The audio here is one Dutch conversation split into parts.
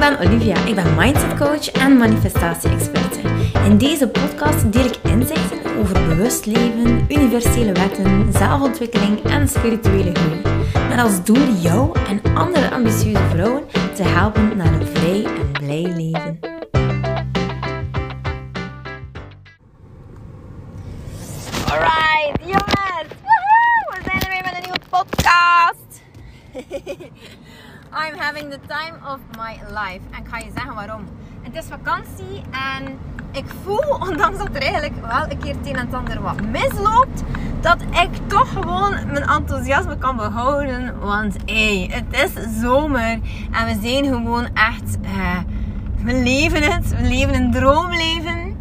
ben Olivia. Ik ben mindset coach en manifestatie-experte. In deze podcast deel ik inzichten over bewust leven, universele wetten, zelfontwikkeling en spirituele groei. Met als doel jou en andere ambitieuze vrouwen te helpen naar een vrij en blij leven. Alright, jongens! Woehoe! We zijn er weer met een nieuwe podcast. I'm having the time of my life. En ik ga je zeggen waarom. Het is vakantie en ik voel, ondanks dat er eigenlijk wel een keer het een en het ander wat misloopt, dat ik toch gewoon mijn enthousiasme kan behouden. Want hé, het is zomer en we zijn gewoon echt, eh, we leven het, we leven een droomleven.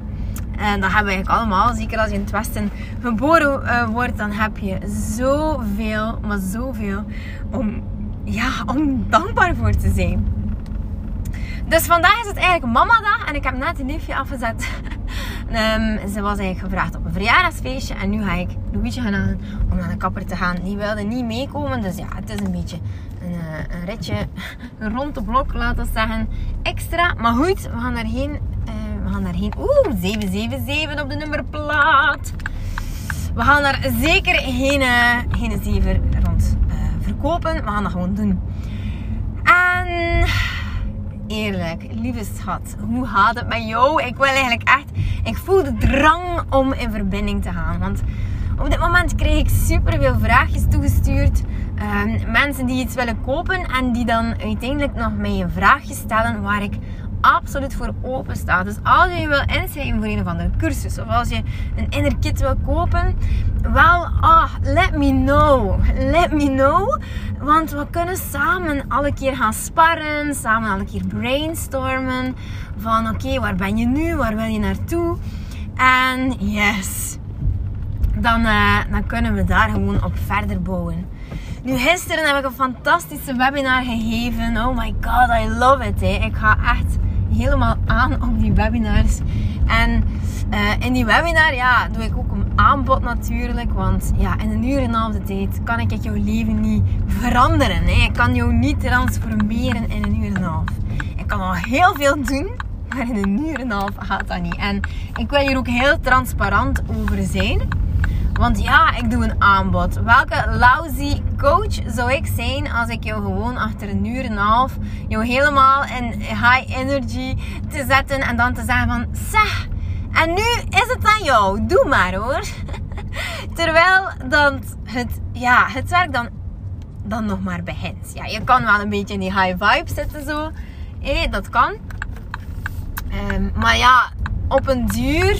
En dat hebben we eigenlijk allemaal. Zeker als je in het Westen geboren uh, wordt, dan heb je zoveel, maar zoveel om, ja, om dankbaar voor te zijn. Dus vandaag is het eigenlijk mamadag en ik heb net een liefje afgezet. um, ze was eigenlijk gevraagd op een verjaardagsfeestje en nu ga ik Louietje gaan om naar de kapper te gaan. Die wilde niet meekomen, dus ja, het is een beetje een, uh, een ritje rond de blok, laten we zeggen, extra. Maar goed, we gaan daarheen. Uh, we gaan daarheen. Oeh, 777 op de nummerplaat. We gaan daar zeker geen, uh, geen zever rond verkopen. We gaan dat gewoon doen. En eerlijk, lieve schat, hoe gaat het met jou? Ik wil eigenlijk echt, ik voel de drang om in verbinding te gaan. Want op dit moment krijg ik super veel vraagjes toegestuurd. Um, mensen die iets willen kopen en die dan uiteindelijk nog mij een vraagje stellen waar ik absoluut voor open sta. Dus als je je wil inschrijven voor een of andere cursus of als je een inner kit wil kopen, wel, ah, let me know. Let me know. Want we kunnen samen alle keer gaan sparren, samen alle keer brainstormen. Van oké, waar ben je nu? Waar wil je naartoe? En yes, dan, uh, dan kunnen we daar gewoon op verder bouwen. Nu, gisteren heb ik een fantastische webinar gegeven. Oh my god, I love it. Hè. Ik ga echt helemaal aan op die webinars. En uh, in die webinar ja, doe ik ook een aanbod natuurlijk. Want ja, in een uur en een half de tijd kan ik jouw leven niet veranderen. Hè. Ik kan jou niet transformeren in een uur en een half. Ik kan al heel veel doen. Maar in een uur en een half gaat dat niet. En ik wil hier ook heel transparant over zijn. Want ja, ik doe een aanbod. Welke lousy coach zou ik zijn als ik jou gewoon achter een uur en een half jou helemaal in high energy te zetten en dan te zeggen van zeg, en nu is het aan jou. Doe maar hoor. Terwijl dat het, ja, het werk dan, dan nog maar begint. Ja, je kan wel een beetje in die high vibe zitten zo. Eh, dat kan. Um, maar ja, op een duur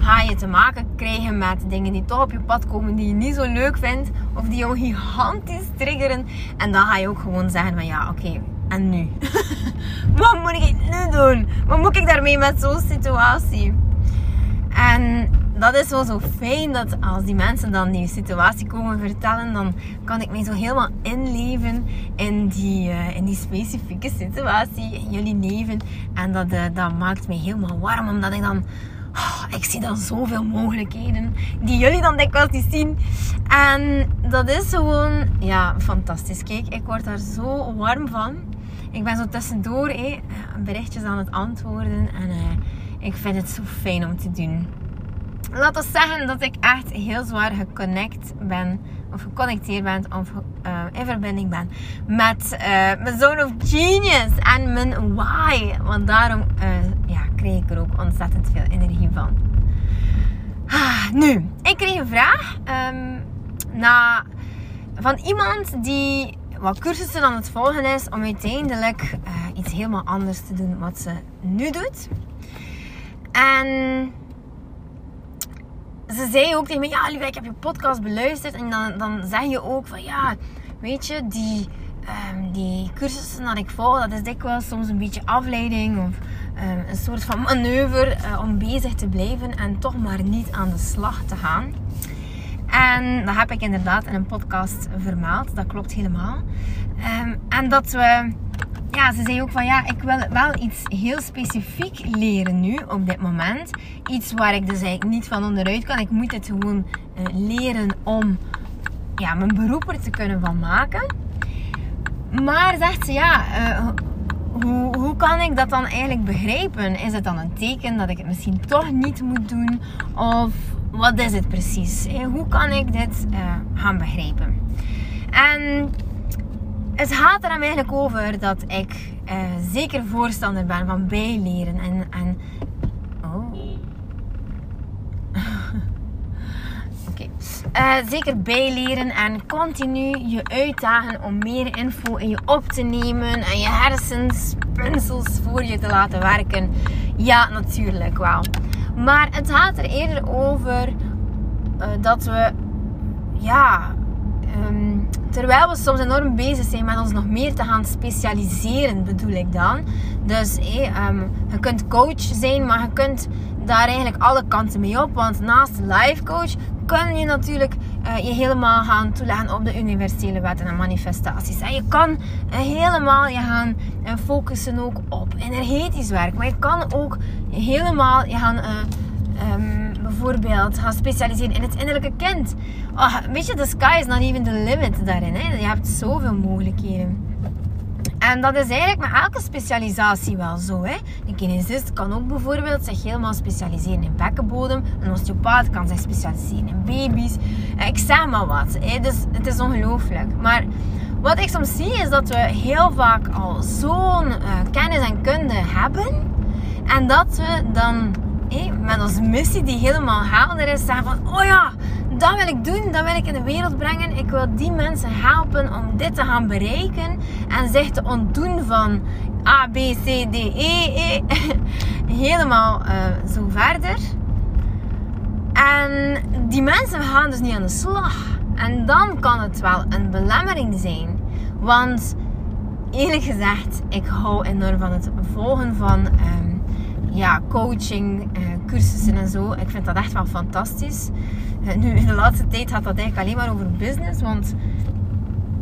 ga je te maken krijgen met dingen die toch op je pad komen die je niet zo leuk vindt. Of die jou gigantisch triggeren. En dan ga je ook gewoon zeggen van ja, oké, en nu? Wat moet ik nu doen? Wat moet ik daarmee met zo'n situatie? En dat is wel zo fijn dat als die mensen dan die situatie komen vertellen, dan kan ik mij zo helemaal inleven in die, uh, in die specifieke situatie in jullie leven. En dat, uh, dat maakt mij helemaal warm, omdat ik dan Oh, ik zie dan zoveel mogelijkheden die jullie dan dikwijls niet zien. En dat is gewoon, ja, fantastisch. Kijk, ik word daar zo warm van. Ik ben zo tussendoor eh, berichtjes aan het antwoorden. En eh, ik vind het zo fijn om te doen. Laat ons zeggen dat ik echt heel zwaar geconnect ben. Of geconnecteerd ben. Of uh, in verbinding ben. Met uh, mijn zone of genius. En mijn why. Want daarom ja, kreeg ik er ook ontzettend veel energie van. Ah, nu, ik kreeg een vraag. Um, na, van iemand die wat cursussen aan het volgen is. Om uiteindelijk iets helemaal anders te doen wat ze nu doet. En ze zei ook tegen me, ja Lieve, ik heb je podcast beluisterd. En dan, dan zeg je ook van, ja, weet je, die, um, die cursussen dat ik volg, dat is dikwijls soms een beetje afleiding. Of een soort van manoeuvre uh, om bezig te blijven en toch maar niet aan de slag te gaan. En dat heb ik inderdaad in een podcast vermaald. Dat klopt helemaal. Um, en dat we ja, ze zei ook van ja, ik wil wel iets heel specifiek leren nu op dit moment. Iets waar ik dus eigenlijk niet van onderuit kan. Ik moet het gewoon uh, leren om ja, mijn beroep er te kunnen van maken. Maar zegt ze ja, uh, hoe, hoe kan ik dat dan eigenlijk begrijpen? Is het dan een teken dat ik het misschien toch niet moet doen? Of wat is het precies? Hoe kan ik dit uh, gaan begrijpen? En het gaat er eigenlijk over dat ik uh, zeker voorstander ben van bijleren en, en oh. Oké. Uh, zeker bijleren en continu je uitdagen om meer info in je op te nemen en je hersenspinsels voor je te laten werken. Ja, natuurlijk wel. Maar het gaat er eerder over uh, dat we ja, um, terwijl we soms enorm bezig zijn met ons nog meer te gaan specialiseren, bedoel ik dan. Dus um, je kunt coach zijn, maar je kunt daar eigenlijk alle kanten mee op. Want naast life coach kun je natuurlijk uh, je helemaal gaan toeleggen op de universele wetten en manifestaties. En je kan uh, helemaal je gaan uh, focussen ook op energetisch werk. Maar je kan ook helemaal je gaan um, bijvoorbeeld gaan specialiseren in het innerlijke kind. Oh, weet je, the sky is not even the limit daarin. Hè? Je hebt zoveel mogelijkheden. En dat is eigenlijk met elke specialisatie wel zo. Hè? Een kinesist kan ook bijvoorbeeld zich helemaal specialiseren in bekkenbodem. Een osteopaat kan zich specialiseren in baby's. Eh, ik zeg maar wat. Hè? Dus het is ongelooflijk. Maar wat ik soms zie is dat we heel vaak al zo'n uh, kennis en kunde hebben. En dat we dan met onze missie die helemaal helder is, zeggen van, oh ja, dat wil ik doen, dat wil ik in de wereld brengen. Ik wil die mensen helpen om dit te gaan bereiken en zich te ontdoen van A, B, C, D, E, E. helemaal uh, zo verder. En die mensen gaan dus niet aan de slag. En dan kan het wel een belemmering zijn. Want eerlijk gezegd, ik hou enorm van het volgen van um, ja, coaching, uh, cursussen en zo. Ik vind dat echt wel fantastisch. Uh, nu, in de laatste tijd gaat dat eigenlijk alleen maar over business. Want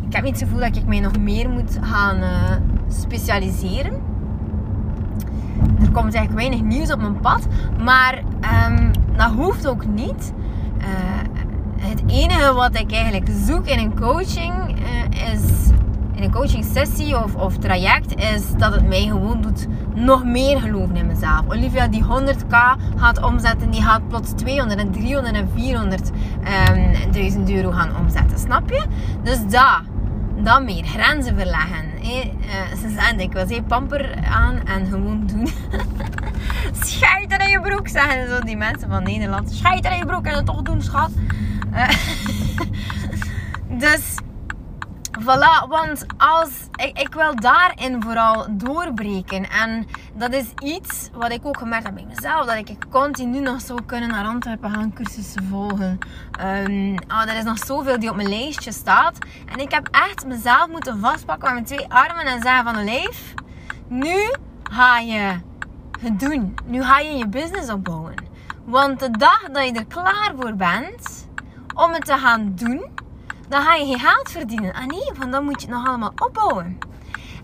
ik heb niet het gevoel dat ik mij nog meer moet gaan uh, specialiseren. Er komt eigenlijk weinig nieuws op mijn pad. Maar um, dat hoeft ook niet. het enige wat ik eigenlijk zoek in een coaching is een coaching sessie of, of traject is dat het mij gewoon doet nog meer geloven in mezelf. Olivia die 100k gaat omzetten, die gaat plots 200 en 300 en 400 um, duizend euro gaan omzetten. Snap je? Dus dat, dat meer. Grenzen verleggen. Hey, uh, ze zeggen dikwijls, hey, pamper aan en gewoon doen. Schijt in je broek, zeggen zo die mensen van Nederland. Schijt in je broek en het toch doen, schat. Uh, dus Voilà, want als, ik, wil daarin vooral doorbreken. En dat is iets wat ik ook gemerkt heb bij mezelf. Dat ik continu nog zou kunnen naar Antwerpen gaan cursussen volgen. Um, oh, er is nog zoveel die op mijn lijstje staat. En ik heb echt mezelf moeten vastpakken met mijn twee armen en zeggen van... Leef, nu ga je het doen. Nu ga je je business opbouwen. Want de dag dat je er klaar voor bent om het te gaan doen dan ga je geen geld verdienen. Ah nee, want dan moet je het nog allemaal opbouwen.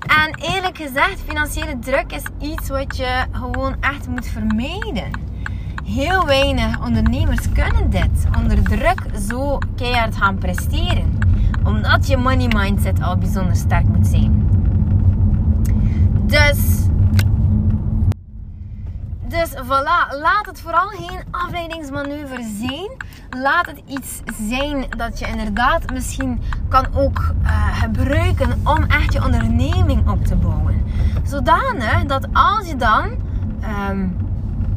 En eerlijk gezegd, financiële druk is iets wat je gewoon echt moet vermijden. Heel weinig ondernemers kunnen dit onder druk zo keihard gaan presteren. Omdat je money mindset al bijzonder sterk moet zijn. Dus dus voilà, laat het vooral geen afleidingsmanoeuvre zijn. Laat het iets zijn dat je inderdaad misschien kan ook uh, gebruiken om echt je onderneming op te bouwen. Zodanig dat als je dan um,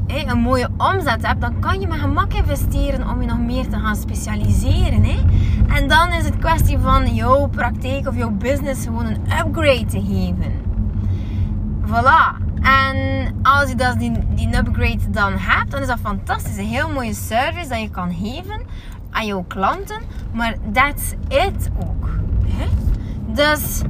een mooie omzet hebt, dan kan je met gemak investeren om je nog meer te gaan specialiseren. En dan is het kwestie van jouw praktijk of jouw business gewoon een upgrade te geven. Voilà. En als je dat die, die upgrade dan hebt, dan is dat fantastisch. Een heel mooie service dat je kan geven aan jouw klanten. Maar that's it ook. Hè? Dus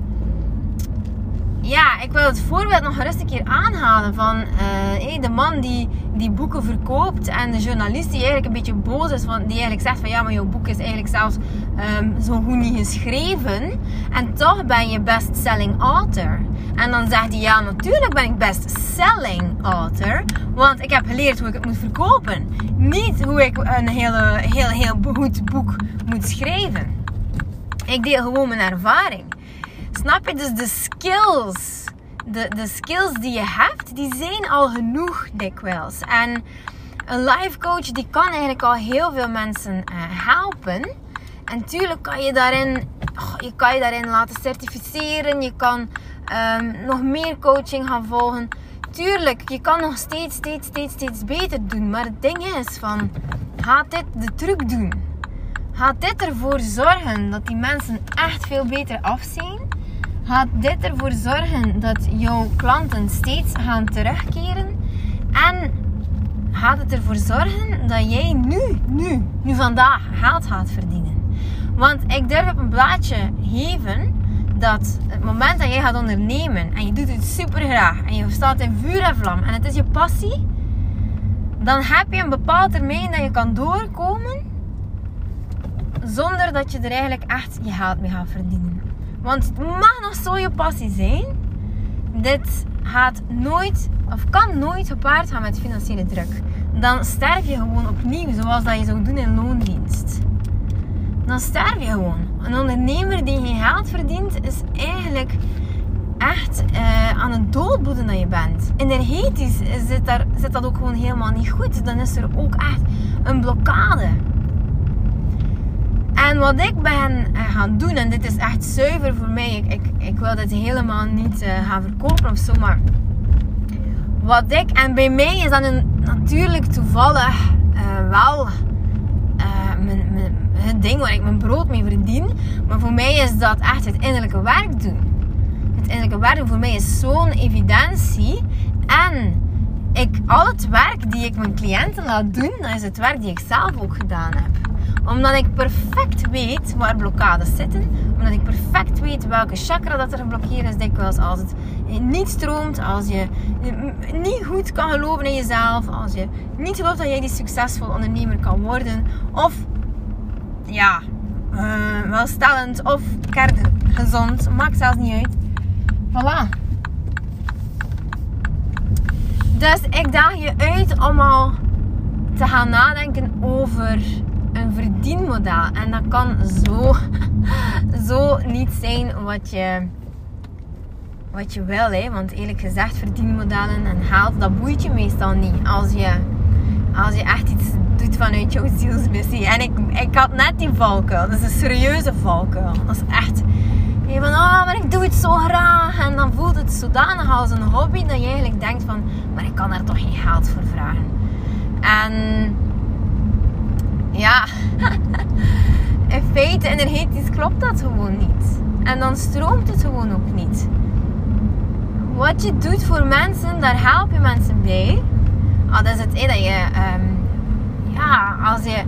ja, ik wil het voorbeeld nog gerust een keer aanhalen van uh, de man die, die boeken verkoopt en de journalist die eigenlijk een beetje boos is, van, die eigenlijk zegt van ja, maar jouw boek is eigenlijk zelfs um, zo goed niet geschreven en toch ben je best-selling author. En dan zegt hij ja, natuurlijk ben ik best-selling author, want ik heb geleerd hoe ik het moet verkopen. Niet hoe ik een hele, heel, heel goed boek moet schrijven. Ik deel gewoon mijn ervaring. Snap je? Dus de skills de, de skills die je hebt, die zijn al genoeg dikwijls. En een life coach die kan eigenlijk al heel veel mensen uh, helpen. En tuurlijk kan je daarin, je kan je daarin laten certificeren. Je kan um, nog meer coaching gaan volgen. Tuurlijk, je kan nog steeds, steeds, steeds, steeds beter doen. Maar het ding is van, gaat dit de truc doen? Gaat dit ervoor zorgen dat die mensen echt veel beter af zijn? Gaat dit ervoor zorgen dat jouw klanten steeds gaan terugkeren? En gaat het ervoor zorgen dat jij nu, nu, nu vandaag geld gaat verdienen? Want ik durf op een blaadje geven dat het moment dat jij gaat ondernemen en je doet het super graag en je staat in vuur en vlam en het is je passie, dan heb je een bepaald termijn dat je kan doorkomen zonder dat je er eigenlijk echt je geld mee gaat verdienen. Want het mag nog zo je passie zijn. Dit gaat nooit, of kan nooit gepaard gaan met financiële druk. Dan sterf je gewoon opnieuw, zoals dat je zou doen in loondienst. Dan sterf je gewoon. Een ondernemer die geen geld verdient, is eigenlijk echt uh, aan het doodbloeden dat je bent. Energetisch zit, daar, zit dat ook gewoon helemaal niet goed. Dan is er ook echt een blokkade. En wat ik ben eh, gaan doen, en dit is echt zuiver voor mij, ik, ik, ik wil dit helemaal niet uh, gaan verkopen of zo, maar wat ik, en bij mij is dat een, natuurlijk toevallig uh, wel mijn, mijn, het ding waar ik mijn brood mee verdien, maar voor mij is dat echt het innerlijke werk doen. Het innerlijke werk voor mij is zo'n evidentie en ik, al het werk die ik mijn cliënten laat doen, dat is het werk die ik zelf ook gedaan heb omdat ik perfect weet waar blokkades zitten. Omdat ik perfect weet welke chakra dat er geblokkeerd is dikwijls. Als het niet stroomt, als je niet goed kan geloven in jezelf. Als je niet gelooft dat jij die succesvol ondernemer kan worden. Of ja, uh, welstellend of kerngezond. Maakt zelfs niet uit. Voilà. Dus ik daag je uit om al te gaan nadenken over een verdienmodel. En dat kan zo, zo niet zijn wat je, wat je wil. Hè? Want eerlijk gezegd, verdienmodellen en geld, dat boeit je meestal niet. Als je, als je echt iets doet vanuit jouw zielsmissie. En ik, ik had net die valkuil. Dat is een serieuze valkuil. Dat is echt... Je van, oh, maar ik doe het zo graag. En dan voelt het zodanig als een hobby dat je eigenlijk denkt van, maar ik kan daar toch geen geld voor vragen. En ja, in feite energetisch klopt dat gewoon niet. En dan stroomt het gewoon ook niet. Wat je doet voor mensen, daar help je mensen bij. Al dat is het dat je, um, ja, als je,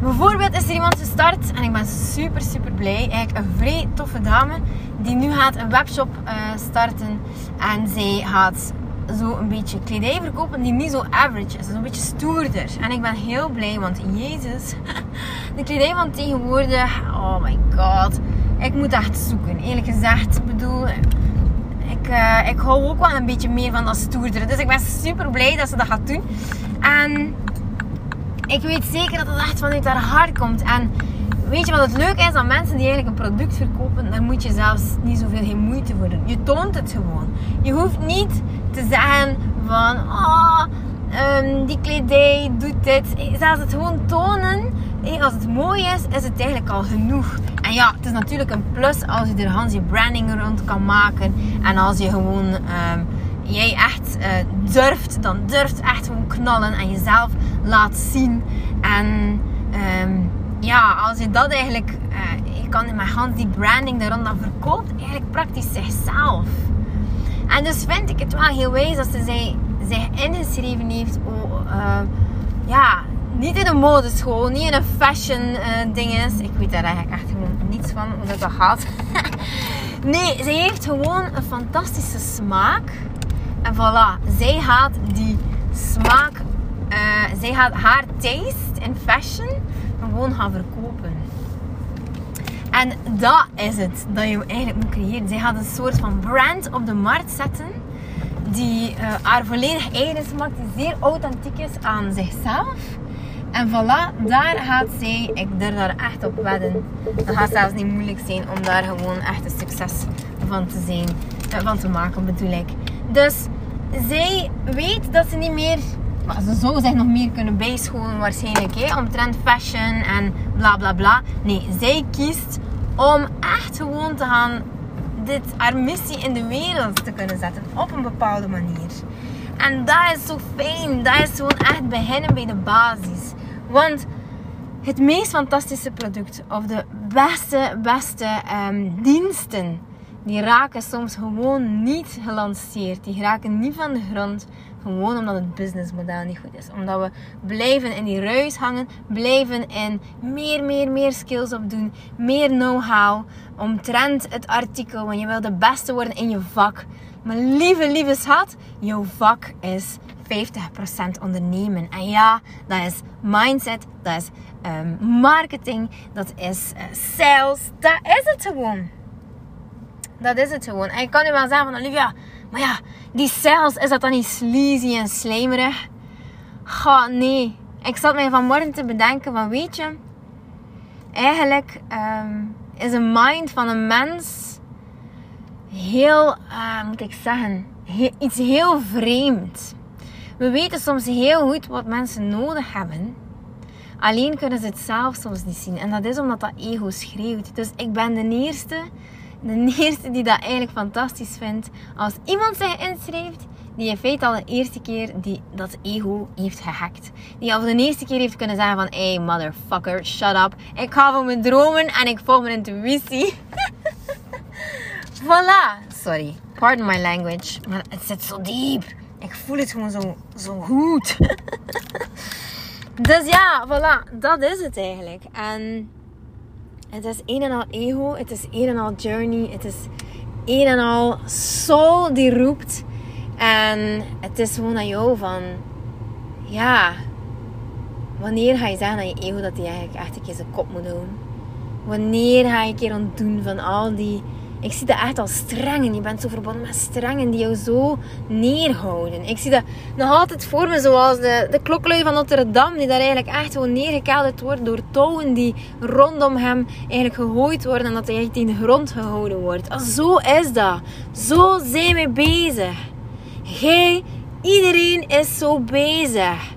bijvoorbeeld is er iemand gestart en ik ben super, super blij. Eigenlijk een vrij toffe dame die nu gaat een webshop uh, starten en zij gaat zo een beetje kledij verkopen die niet zo average is. Een beetje stoerder. En ik ben heel blij, want Jezus, de kledij van tegenwoordig, oh my god. Ik moet echt zoeken, eerlijk gezegd. Ik bedoel, ik, uh, ik hou ook wel een beetje meer van dat stoerder. Dus ik ben super blij dat ze dat gaat doen. En ik weet zeker dat het echt vanuit haar hart komt. En weet je wat het leuke is aan mensen die eigenlijk een product verkopen? Daar moet je zelfs niet zoveel geen moeite voor doen. Je toont het gewoon. Je hoeft niet te zeggen van, oh, die kledij doet dit. Zelfs het gewoon tonen, als het mooi is, is het eigenlijk al genoeg. En ja, het is natuurlijk een plus als je er Hans je branding rond kan maken. En als je gewoon, um, jij echt uh, durft, dan durft echt gewoon knallen en jezelf laat zien. En um, ja, als je dat eigenlijk, uh, je kan mijn hand die branding daar dan verkoopt, eigenlijk praktisch zichzelf. En dus vind ik het wel heel wijs dat ze zij, zich ingeschreven heeft. Uh, ja, niet in een modeschool, niet in een fashion uh, dinges. Ik weet daar eigenlijk echt niets van hoe dat, gaat. nee, ze heeft gewoon een fantastische smaak. En voilà, zij gaat die smaak, uh, zij gaat haar taste in fashion gewoon gaan verkopen. En dat is het dat je eigenlijk moet creëren. Zij gaat een soort van brand op de markt zetten die uh, haar volledig eigen smaakt, die zeer authentiek is aan zichzelf. En voilà, daar gaat zij, ik durf daar echt op wedden. Het gaat zelfs niet moeilijk zijn om daar gewoon echt een succes van te zijn. van te maken bedoel ik. Dus zij weet dat ze niet meer maar ze zou zich nog meer kunnen bijscholen waarschijnlijk, hè, omtrent fashion en bla bla bla. Nee, zij kiest om echt gewoon te gaan dit, haar missie in de wereld te kunnen zetten op een bepaalde manier. En dat is zo fijn. Dat is gewoon echt beginnen bij de basis. Want het meest fantastische product of de beste, beste um, diensten, die raken soms gewoon niet gelanceerd. Die raken niet van de grond. Gewoon omdat het businessmodel niet goed is. Omdat we blijven in die ruis hangen. Blijven in meer, meer, meer skills opdoen. Meer know-how. Omtrent het artikel. Want je wil de beste worden in je vak. Maar lieve, lieve schat. Jouw vak is 50% ondernemen. En ja, dat is mindset. Dat is um, marketing. Dat is uh, sales. Dat is het gewoon. Dat is het gewoon. En ik kan nu wel zeggen van Olivia, maar ja, die sales, is dat dan niet sleazy en slijmerig? Ga, nee. Ik zat mij vanmorgen te bedenken van, weet je, eigenlijk um, is een mind van een mens heel, uh, moet ik zeggen, iets heel vreemd. We weten soms heel goed wat mensen nodig hebben. Alleen kunnen ze het zelf soms niet zien. En dat is omdat dat ego schreeuwt. Dus ik ben de eerste de eerste die dat eigenlijk fantastisch vindt. Als iemand zich inschrijft die in feite al de eerste keer die dat ego heeft gehackt. Die al de eerste keer heeft kunnen zeggen van... Hey motherfucker, shut up. Ik ga voor mijn dromen en ik volg mijn intuïtie. voilà. Sorry. Pardon my language. Maar het zit zo diep. Ik voel het gewoon zo, zo goed. dus ja, voilà. Dat is het eigenlijk. En het is een en al ego, het is een en al journey, het is een en al soul die roept. En het is gewoon aan jou van, ja, wanneer ga je zeggen aan je ego dat hij eigenlijk echt een keer zijn kop moet doen? Wanneer ga je een keer ontdoen van al die ik zie dat echt als strengen. Je bent zo verbonden met strengen die jou zo neerhouden. Ik zie dat nog altijd voor me zoals de, de kloklui van Notre Dame. Die daar eigenlijk echt gewoon neergekelderd wordt door touwen die rondom hem eigenlijk gegooid worden. En dat hij in de grond gehouden wordt. Zo is dat. Zo zijn we bezig. Jij, iedereen is zo bezig.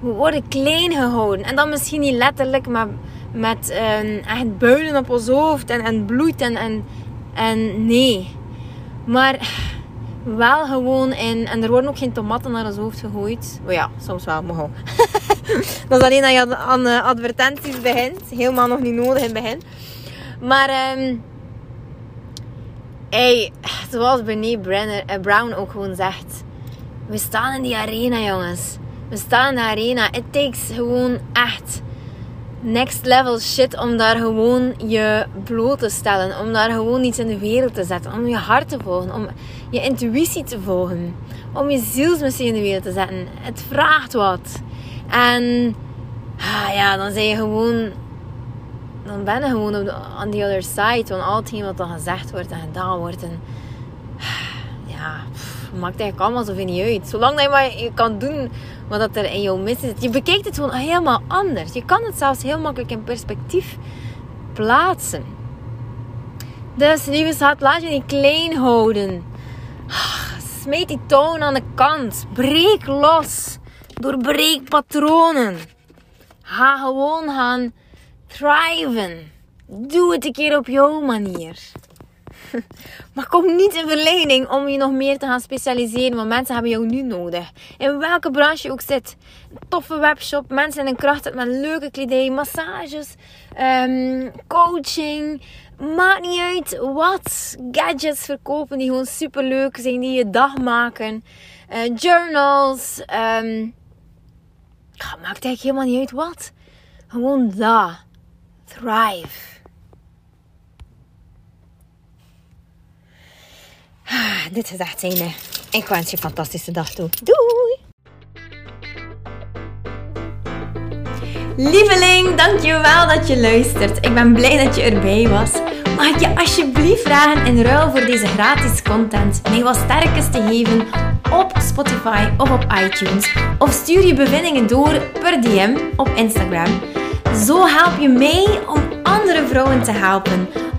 We worden klein gehouden. En dan misschien niet letterlijk, maar met uh, echt builen op ons hoofd en, en bloed en, en en nee. Maar wel gewoon in... En er worden ook geen tomaten naar ons hoofd gegooid. Oh ja, soms wel, maar Dat is alleen dat je aan uh, advertenties begint. Helemaal nog niet nodig in het begin. Maar... Um, hey, zoals Brenner, uh, Brown ook gewoon zegt. We staan in die arena, jongens. We staan in de arena. Het takes gewoon echt next level shit om daar gewoon je bloot te stellen. Om daar gewoon iets in de wereld te zetten. Om je hart te volgen. Om je intuïtie te volgen. Om je zielsmissie in de wereld te zetten. Het vraagt wat. En ah, ja, dan zijn je gewoon... Dan ben je gewoon op on the other side van al hetgeen wat dan gezegd wordt en gedaan wordt. En ja, pff, maakt eigenlijk allemaal zoveel niet uit. Zolang je maar je kan doen wat dat er in jouw missie zit. Je bekijkt het gewoon helemaal anders. Je kan het zelfs heel makkelijk in perspectief plaatsen. Dus lieve schat, laat je niet klein houden. Smeet die toon aan de kant. Breek los. Doorbreek patronen. Ga gewoon gaan thriven. Doe het een keer op jouw manier. Maar kom niet in verleiding om je nog meer te gaan specialiseren. Want mensen hebben jou nu nodig. In welke branche je ook zit. toffe webshop. Mensen in een kracht met leuke kledij. Massages. Um, coaching. Maakt niet uit wat. Gadgets verkopen die gewoon super leuk zijn. Die je dag maken. Uh, journals. Um, maakt eigenlijk helemaal niet uit wat. Gewoon dat. Thrive. Ah, dit is echt zijn. Ik wens je een fantastische dag toe. Doei! Lieveling, dankjewel dat je luistert. Ik ben blij dat je erbij was. Mag ik je alsjeblieft vragen in ruil voor deze gratis content mij wat sterkes te geven op Spotify of op iTunes? Of stuur je bevindingen door per DM op Instagram. Zo help je mij om andere vrouwen te helpen